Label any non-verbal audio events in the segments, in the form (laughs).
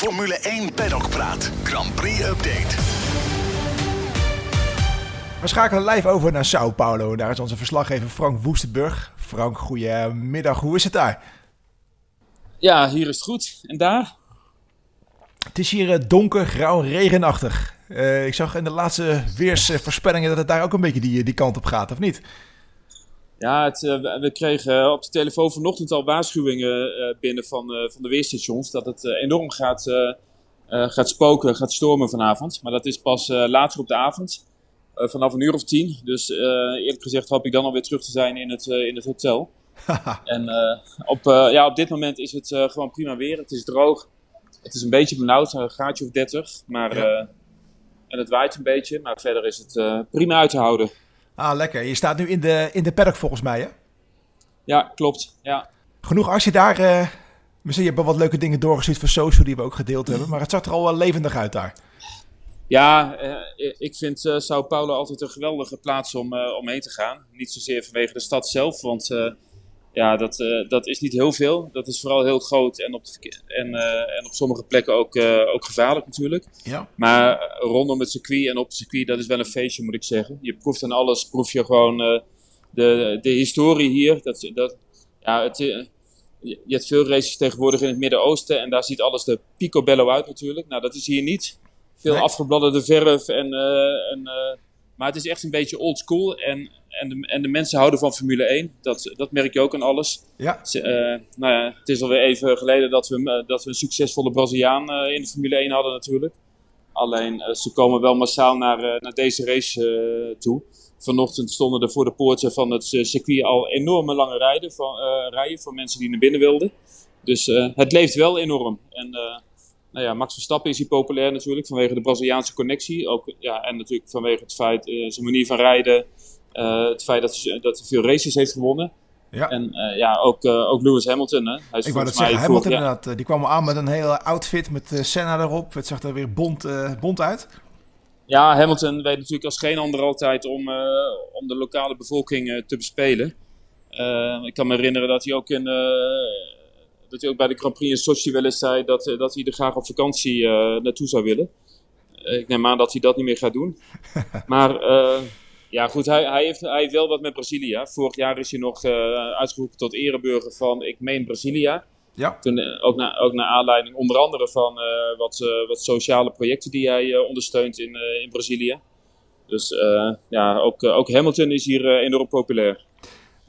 Formule 1 Paddock Praat. Grand Prix Update. We schakelen live over naar Sao Paulo. Daar is onze verslaggever Frank Woestenburg. Frank, goedemiddag. Hoe is het daar? Ja, hier is het goed. En daar? Het is hier eh, donker, grauw, regenachtig. Uh, ik zag in de laatste weersvoorspellingen dat het daar ook een beetje die, die kant op gaat, of niet? Ja, het, uh, we kregen op de telefoon vanochtend al waarschuwingen uh, binnen van, van de weerstations dat het enorm gaat, gaat spoken, gaat stormen vanavond. Maar dat is pas later op de avond, vanaf een uur of tien. Dus eerlijk gezegd hoop ik dan alweer terug te zijn in het, in het hotel. (laughs) en op, ja, op dit moment is het gewoon prima weer. Het is droog. Het is een beetje benauwd, een graadje of 30. Maar, ja. en het waait een beetje, maar verder is het prima uit te houden. Ah, lekker. Je staat nu in de, in de paddock volgens mij, hè? Ja, klopt. Ja. Genoeg als je daar... Uh, misschien je hebt wel wat leuke dingen doorgestuurd voor social die we ook gedeeld hebben. Maar het zag er al wel levendig uit daar. Ja, uh, ik vind uh, Sao Paulo altijd een geweldige plaats om, om heen te gaan. Niet zozeer vanwege de stad zelf, want ja, dat, dat is niet heel veel. Dat is vooral heel groot en op, de, en, en op sommige plekken ook, ook gevaarlijk natuurlijk. Ja. Maar rondom het circuit en op het circuit, dat is wel een feestje moet ik zeggen. Je proeft aan alles, proef je gewoon de, de historie hier. Dat, dat, ja, het, je hebt veel races tegenwoordig in het Midden-Oosten en daar ziet alles er picobello uit natuurlijk. Nou, dat is hier niet. Veel nee. afgebladderde verf en... en maar het is echt een beetje old school en en de, en de mensen houden van Formule 1. Dat, dat merk je ook aan alles. Ja. Uh, nou ja, het is alweer even geleden dat we, dat we een succesvolle Braziliaan uh, in de Formule 1 hadden natuurlijk. Alleen uh, ze komen wel massaal naar, naar deze race toe. Vanochtend stonden er voor de poorten van het circuit al enorme lange rijden van, rijen voor mensen die naar binnen wilden. Dus het leeft wel enorm. En nou ja, Max Verstappen is hier populair natuurlijk vanwege de Braziliaanse connectie. Ook, ja, en natuurlijk vanwege het feit, zijn manier van rijden. Uh, het feit dat hij, dat hij veel races heeft gewonnen. Ja. En uh, ja, ook, ook Lewis Hamilton. Hè. Hij is ik wou dat zeggen, Hamilton inderdaad. Die kwam aan met een hele outfit met Senna erop. Het zag er weer bont, bont uit. Ja, Hamilton weet natuurlijk als geen ander altijd om, om de lokale bevolking te bespelen. ik kan me herinneren dat hij ook, in, dat hij ook bij de Grand Prix in Sochi wel eens zei dat, dat hij er graag op vakantie naartoe zou willen. ik neem aan dat hij dat niet meer gaat doen. (laughs) maar ja, goed, hij, hij, heeft, hij heeft wel wat met Brazilia. Vorig jaar is hij nog uitgeroepen tot ereburger van, ik meen Brazilia. Ja. Toen, ook, na, ook naar aanleiding onder andere van uh, wat, wat sociale projecten die hij ondersteunt in, in Brazilië. Dus ja, ook, ook Hamilton is hier enorm populair.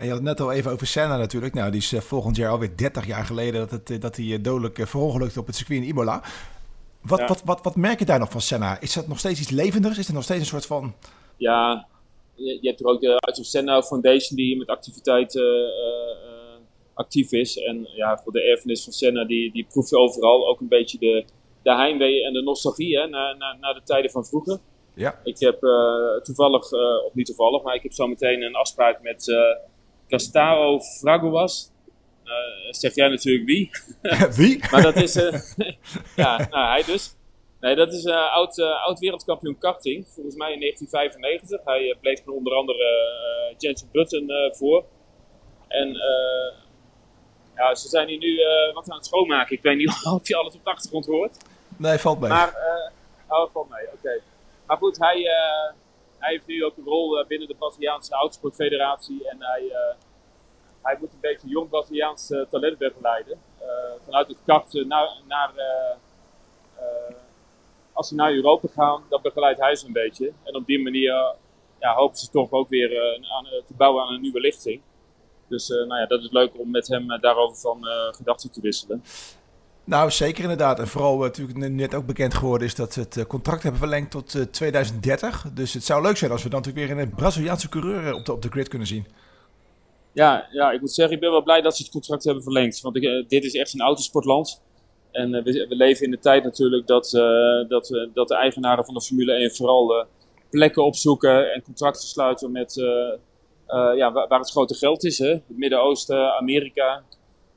En je had het net al even over Senna natuurlijk. Nou, die is volgend jaar alweer 30 jaar geleden dat, het, dat hij dodelijk verongelukt op het circuit in Imola. Wat, ja. wat, wat, wat merk je daar nog van Senna? Is dat nog steeds iets levendigs? Is er nog steeds een soort van... Ja, je, je hebt er ook de Arthur Senna Foundation die met activiteiten uh, actief is. En ja, voor de erfenis van Senna, die, die proef je overal ook een beetje de, de heimwee en de nostalgie hè, naar, naar, naar de tijden van vroeger. Ja. Ik heb uh, toevallig, uh, of niet toevallig, maar ik heb zo meteen een afspraak met Castaro Fraguas. zeg jij natuurlijk wie? (laughs) wie? (laughs) maar dat is, (laughs) ja, nou, hij dus. Nee, dat is uh, oud, uh, oud wereldkampioen karting. Volgens mij in 1995. Hij uh, bleef er onder andere Jensen Button voor. En ja, ze zijn hier nu wat aan het schoonmaken. Ik weet niet of je alles op de achtergrond hoort. Nee, valt mee. Maar, oh, valt mee, oké. Okay. Maar goed, hij, hij heeft nu ook een rol binnen de Braziliaanse Autosportfederatie. En hij, hij moet een beetje jong Braziliaans talent begeleiden. vanuit het kart naar... naar als ze naar Europa gaan, dan begeleidt hij ze een beetje. En op die manier ja, hopen ze toch ook weer aan, te bouwen aan een nieuwe lichting. Dus nou ja, dat is leuk om met hem daarover van gedachten te wisselen. Nou, zeker inderdaad. En vooral natuurlijk net ook bekend geworden is dat ze het contract hebben verlengd tot 2030. Dus het zou leuk zijn als we dan natuurlijk weer een Braziliaanse coureur op de, op de grid kunnen zien. Ja, ja, ik moet zeggen, ik ben wel blij dat ze het contract hebben verlengd. Want dit is echt een autosportland. En we, we, leven in de tijd natuurlijk dat, dat, dat de eigenaren van de Formule 1 vooral plekken opzoeken en contracten sluiten met ja, waar, waar, het grote geld is. Hè? Het Midden-Oosten, Amerika,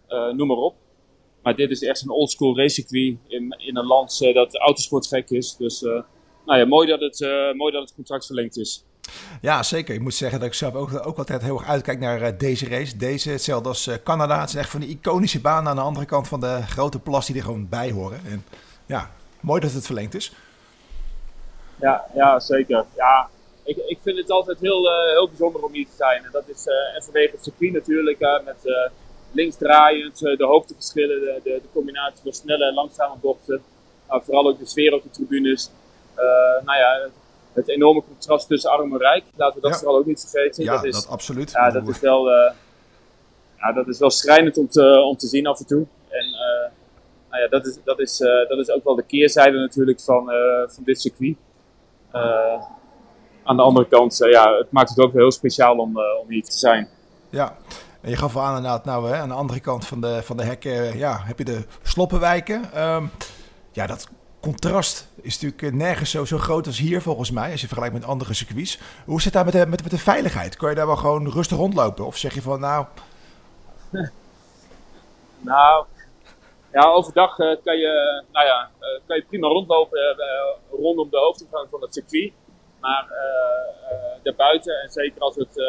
noem maar op. Maar dit is echt een oldschool racecircuit in, in een land dat autosport gek is. Dus nou ja, mooi dat, het, mooi dat het contract verlengd is. Ja, zeker. Ik moet zeggen dat ik zelf ook, ook altijd heel erg uitkijk naar uh, deze race. Deze, hetzelfde als uh, Canada. Het is echt van die iconische baan aan de andere kant van de grote plas die er gewoon bij horen. En ja, mooi dat het verlengd is. Ja, ja zeker. Ja, ik, ik vind het altijd heel, heel bijzonder om hier te zijn. En dat is en vanwege het circuit natuurlijk, met links draaiend, de hoogteverschillen, de, de, de, combinatie van snelle en langzame bochten. vooral ook de sfeer op de tribunes. nou ja, het enorme contrast tussen arm en rijk. Laten we dat vooral ook niet vergeten. Ja, dat, is, dat absoluut. Ja, dat is wel, uh, ja, dat is wel schrijnend om te, om te zien af en toe. En uh, nou ja, dat, is, dat, is, uh, dat is ook wel de keerzijde natuurlijk van, van dit circuit. aan de andere kant, ja, het maakt het ook wel heel speciaal om, om hier te zijn. Ja, en je gaf al aan inderdaad, nou, hè, aan de andere kant van de, van de hekken ja, heb je de sloppenwijken. Um, ja, dat contrast is natuurlijk eh, nergens zo, zo groot als hier volgens mij, als je vergelijkt met andere circuits. Hoe zit daar met de, met, met de veiligheid? Kan je daar wel gewoon rustig rondlopen? Of zeg je van nou... (laughs) nou, ja, overdag uh, kan, je, nou ja, kan je prima rondlopen rondom de hoofdingang van het circuit. Maar daarbuiten, en zeker als het,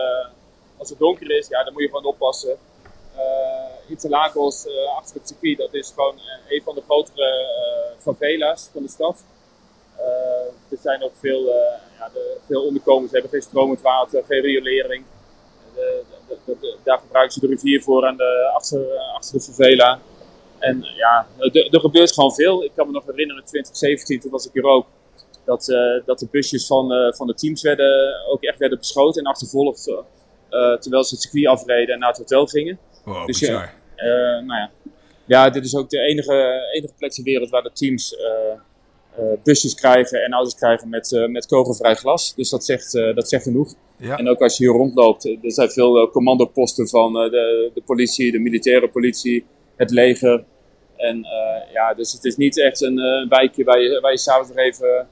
als het donker is, ja, dan moet je gewoon oppassen. Interlagos achter het circuit, dat is gewoon een van de grotere favela's van de stad. er zijn ook veel, ja, de, veel onderkomens, hebben geen stromend water, geen riolering. Daar gebruiken ze de rivier voor aan de, achter, achter de favela. En ja, er gebeurt gewoon veel. Ik kan me nog herinneren, in 2017, toen was ik hier ook, dat, uh, dat de busjes van, uh, van de teams werden, ook echt werden beschoten en achtervolgd. Uh, terwijl ze het circuit afreden en naar het hotel gingen. Wow, dus ja, nou ja. ja, dit is ook de enige, enige plek ter wereld waar de teams busjes krijgen en auto's krijgen met, met kogelvrij glas. Dus dat zegt, dat zegt genoeg. Ja. En ook als je hier rondloopt, er zijn veel commandoposten van de, de politie, de militaire politie, het leger. En uh, ja, dus het is niet echt een uh, wijkje waar je, waar je s'avonds even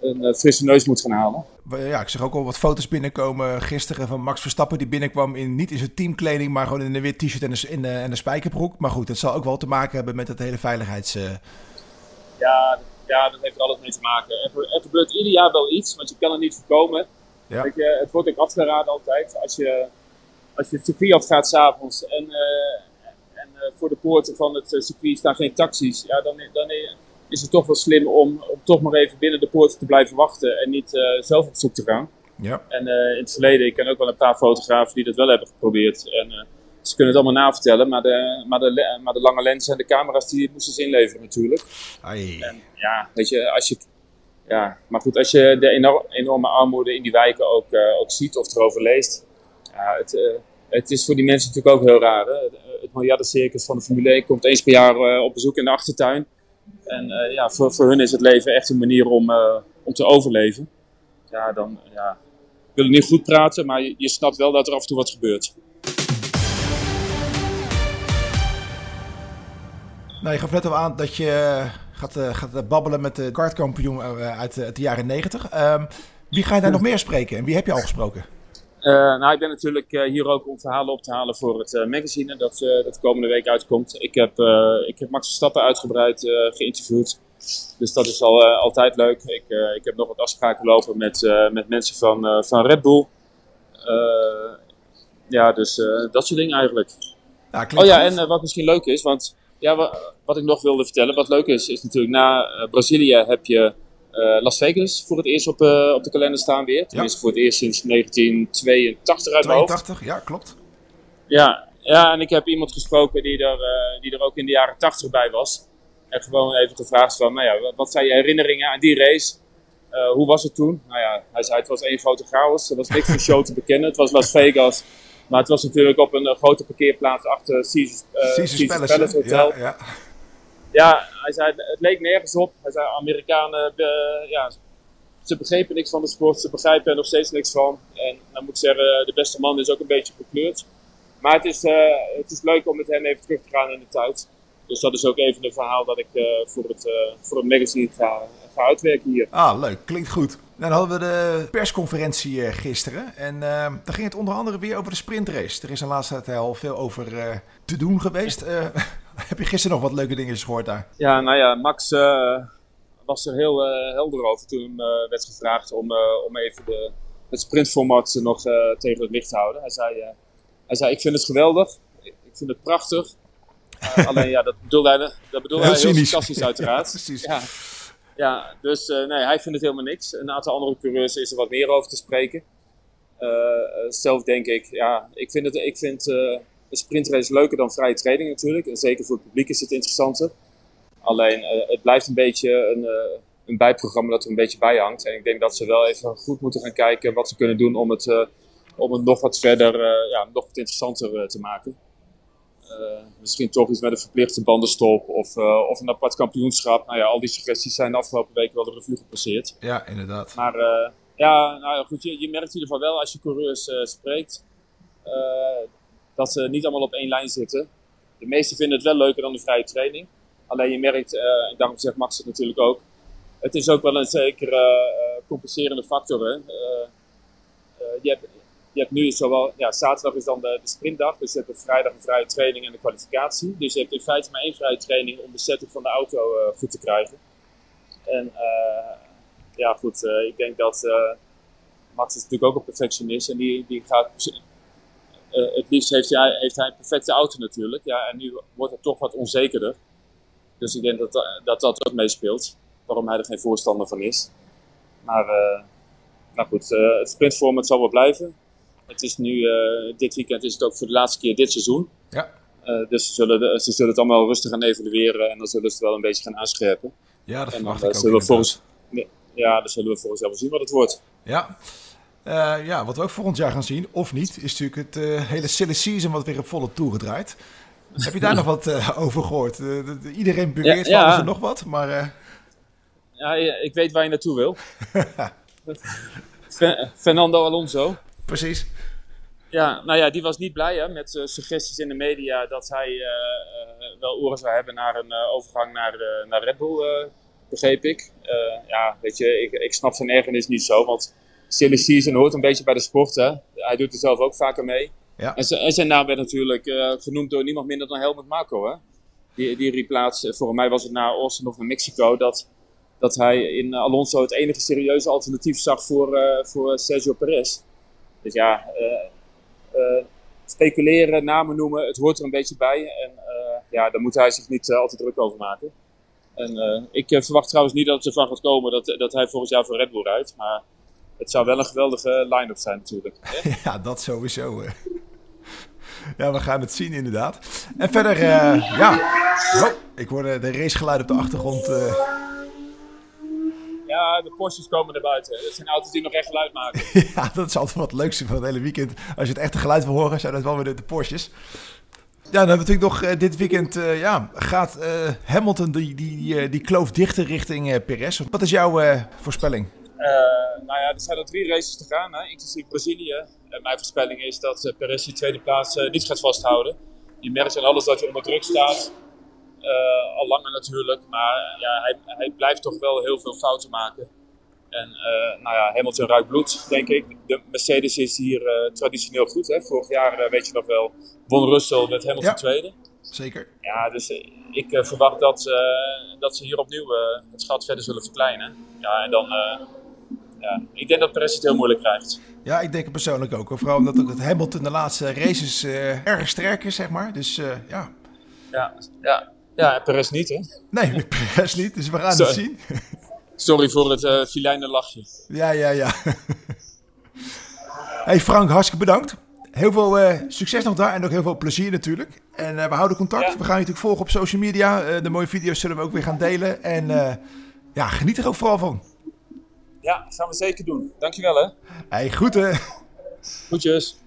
een uh, frisse neus moet gaan halen. Ja, ik zag ook al wat foto's binnenkomen gisteren van Max Verstappen. Die binnenkwam in, niet in zijn teamkleding, maar gewoon in een wit t-shirt en een, in, en een spijkerbroek. Maar goed, het zal ook wel te maken hebben met het hele veiligheids... Ja, ja, dat heeft er alles mee te maken. Er, er, gebeurt ieder jaar wel iets, want je kan het niet voorkomen. Ja. Het wordt ook afgeraden altijd. Als je, als je het circuit afgaat s'avonds en eh, voor de poorten van het eh, circuit staan geen taxis, ja, dan, dan is het toch wel slim om, om toch maar even binnen de poorten te blijven wachten en niet uh, zelf op zoek te gaan. Ja. En uh, in het verleden, ik ken ook wel een paar fotografen die dat wel hebben geprobeerd. En uh, ze kunnen het allemaal navertellen, maar de, maar, de, maar de lange lenzen en de camera's die moesten ze inleveren natuurlijk. Ai. En ja, weet je, als je... Ja, maar goed, als je de enorme, armoede in die wijken ook, ook ziet of erover leest, ja, het, het is voor die mensen natuurlijk ook heel raar. Hè? Het miljardencircus van de Formule 1 komt eens per jaar uh, op bezoek in de achtertuin. En uh, ja, voor, voor hun is het leven echt een manier om, uh, om te overleven. Ja, dan, ja, ik wil het niet goed praten, maar je, je snapt wel dat er af en toe wat gebeurt. Nou, je gaf net al aan dat je gaat, gaat babbelen met de kartkampioen uit, uit de jaren 90. Um, wie ga je daar nog meer spreken en wie heb je al gesproken? Uh, nou, ik ben natuurlijk uh, hier ook om verhalen op te halen voor het uh, magazine dat, dat de komende week uitkomt. Ik heb, ik heb Max Verstappen uitgebreid geïnterviewd. Dus dat is al, altijd leuk. Ik, ik heb nog wat afspraken lopen met, met mensen van, van Red Bull. ja, dus dat soort dingen eigenlijk. Ja, oh ja, en wat misschien leuk is, want ja, wat, wat, ik nog wilde vertellen, wat leuk is, is natuurlijk na Brazilië heb je Las Vegas voor het eerst op, uh, op de kalender staan weer. Tenminste, ja. voor het eerst sinds 1982 uit 82, ja, klopt. Ja, ja, en ik heb iemand gesproken die er, uh, die er ook in de jaren 80 bij was. En gewoon even gevraagd van, nou ja, wat zijn je herinneringen aan die race? hoe was het toen? Nou ja, hij zei het was één grote chaos. Er was niks van show te bekennen. Het was Las Vegas. Maar het was natuurlijk op een grote parkeerplaats achter Caesars, Caesars, Caesars Palace, Palace Hotel. Ja, ja. Ja, hij zei, het leek nergens op. Hij zei, Amerikanen, uh, ja, ze begrepen niks van de sport, ze begrijpen er nog steeds niks van. En dan moet ik zeggen, de beste man is ook een beetje gekleurd. Maar het is, uh, het is leuk om met hem even terug te gaan in de tijd. Dus dat is ook even een verhaal dat ik uh, voor, het, voor het magazine ga, uitwerken hier. Ah, leuk. Klinkt goed. Dan hadden we de persconferentie gisteren. En daar ging het onder andere weer over de sprintrace. Er is de laatste tijd al veel over te doen geweest. (laughs) Heb je gisteren nog wat leuke dingen gehoord daar? Ja, nou ja, Max uh, was er heel uh, helder over toen uh, werd gevraagd om, om even de, het sprintformat nog tegen het licht te houden. Hij zei, hij zei, ik vind het geweldig, ik vind het prachtig. alleen ja, dat bedoelde hij, dat bedoelde Heel hij heel sarcastisch (laughs) uiteraard. Precies. Ja, ja dus eh, nee, hij vindt het helemaal niks. Een aantal andere coureurs is er wat meer over te spreken. Eh, eh, zelf denk ik, ja, ik vind, het, ik vind eh, een sprintrace leuker dan vrije training natuurlijk. En zeker voor het publiek is het interessanter. Alleen, eh, het blijft een beetje een, eh, een bijprogramma dat er een beetje bij hangt. En ik denk dat ze wel even goed moeten gaan kijken wat ze kunnen doen om het, eh, om het nog wat verder, ja, nog wat interessanter te maken. Misschien toch iets met een verplichte bandenstop of, of een apart kampioenschap. Nou ja, al die suggesties zijn de afgelopen weken wel de revue gepasseerd. Ja, inderdaad. Maar ja, nou ja, goed, je, je merkt in ieder geval wel als je coureurs spreekt dat ze niet allemaal op één lijn zitten. De meesten vinden het wel leuker dan de vrije training. Alleen je merkt, eh, en daarom zegt Max het natuurlijk ook, het is ook wel een zekere eh, compenserende factor. Hè? Eh, je, hebt, je hebt nu zowel, ja, zaterdag is dan de, sprintdag, dus je hebt op vrijdag een vrije training en de kwalificatie. Dus je hebt in feite maar één vrije training om de setting van de auto goed te krijgen. En ja, goed, ik denk dat Max is natuurlijk ook een perfectionist en die, die gaat. Eh, het liefst heeft hij, heeft hij een perfecte auto natuurlijk. Ja, en nu wordt het toch wat onzekerder. Dus ik denk dat dat, dat ook meespeelt. Waarom hij er geen voorstander van is. Maar uh, nou goed, uh, het sprintformat zal wel blijven. Het is nu, dit weekend is het ook voor de laatste keer dit seizoen. Ja. Dus ze zullen, de, ze zullen het allemaal rustig gaan evalueren en dan zullen ze het wel een beetje gaan aanscherpen. Ja, dat en verwacht dan, ik ook. zullen we volgens, ja, dan zullen we volgens jaar wel zien wat het wordt. Ja. Uh, ja, wat we ook volgend jaar gaan zien, of niet, is natuurlijk het uh, hele silly season wat weer op volle toeren draait. Heb je daar (laughs) nog wat uh, over gehoord? De, de, iedereen beweert ja, ja. van er nog wat, maar... Ja, ik weet waar je naartoe wil. (laughs) Fernando Alonso. Precies. Ja, nou ja, die was niet blij hè, met suggesties in de media dat hij wel oren zou hebben naar een overgang naar, naar Red Bull, begreep ik. ja, weet je, ik, ik snap zijn ergernis niet zo, want silly season hoort een beetje bij de sport. Hè. Hij doet er zelf ook vaker mee. Ja. En, en, zijn naam werd natuurlijk genoemd door niemand minder dan Helmut Marko. Hè. Die, die riep laatst, voor mij was het naar Austin of naar Mexico, dat, dat hij in Alonso het enige serieuze alternatief zag voor, voor Sergio Perez. Dus ja, uh, speculeren, namen noemen, het hoort er een beetje bij. En uh, ja, daar moet hij zich niet uh, altijd druk over maken. En ik verwacht trouwens niet dat het ervan gaat komen dat, dat hij volgend jaar voor Red Bull rijdt. Maar het zou wel een geweldige line-up zijn natuurlijk. Hè? (laughs) ja, dat sowieso. Ja, we gaan het zien inderdaad. En verder, ja, oh, ik hoorde de racegeluid op de achtergrond. Ja, de Porsches komen er buiten. Dat zijn auto's die nog echt geluid maken. (laughs) ja, dat is altijd wat het leukste van het hele weekend. Als je het echte geluid wil horen, zijn dat wel weer de, de Porsches. Ja, dan hebben we natuurlijk nog uh, dit weekend, uh, ja, gaat uh, Hamilton die, die, die, die kloof dichter richting Perez. Wat is jouw voorspelling? Nou ja, er zijn er drie races te gaan, hè, inclusief Brazilië. En mijn voorspelling is dat Perez die tweede plaats niet gaat vasthouden. Je merkt aan alles dat hij onder druk staat. Uh, al langer natuurlijk, maar ja, hij, hij, blijft toch wel heel veel fouten maken. En uh, nou ja, Hamilton ruikt bloed, denk ik. De Mercedes is hier uh, traditioneel goed. Hè? Vorig jaar, weet je nog wel, won Russell met Hamilton ja, tweede. Zeker. Ja, dus ik verwacht dat, dat ze hier opnieuw het gat verder zullen verkleinen. Ja, en dan, ja, ik denk dat Perez het heel moeilijk krijgt. Ja, ik denk het persoonlijk ook. Vooral omdat ook het Hamilton de laatste races erg sterk is, zeg maar. Dus ja. Ja, ja. Ja, Perez niet, hè? Nee, (laughs) Perez niet, dus we gaan Sorry. het zien. (laughs) Sorry voor het uh, filijne lachje. Ja, ja, ja. (laughs) hey Frank, hartstikke bedankt. Heel veel uh, succes nog daar en ook heel veel plezier natuurlijk. En uh, we houden contact. Ja. We gaan je natuurlijk volgen op social media. de mooie video's zullen we ook weer gaan delen. En ja, geniet er ook vooral van. Ja, gaan we zeker doen. Dankjewel, hè. Hey, groeten. Groetjes.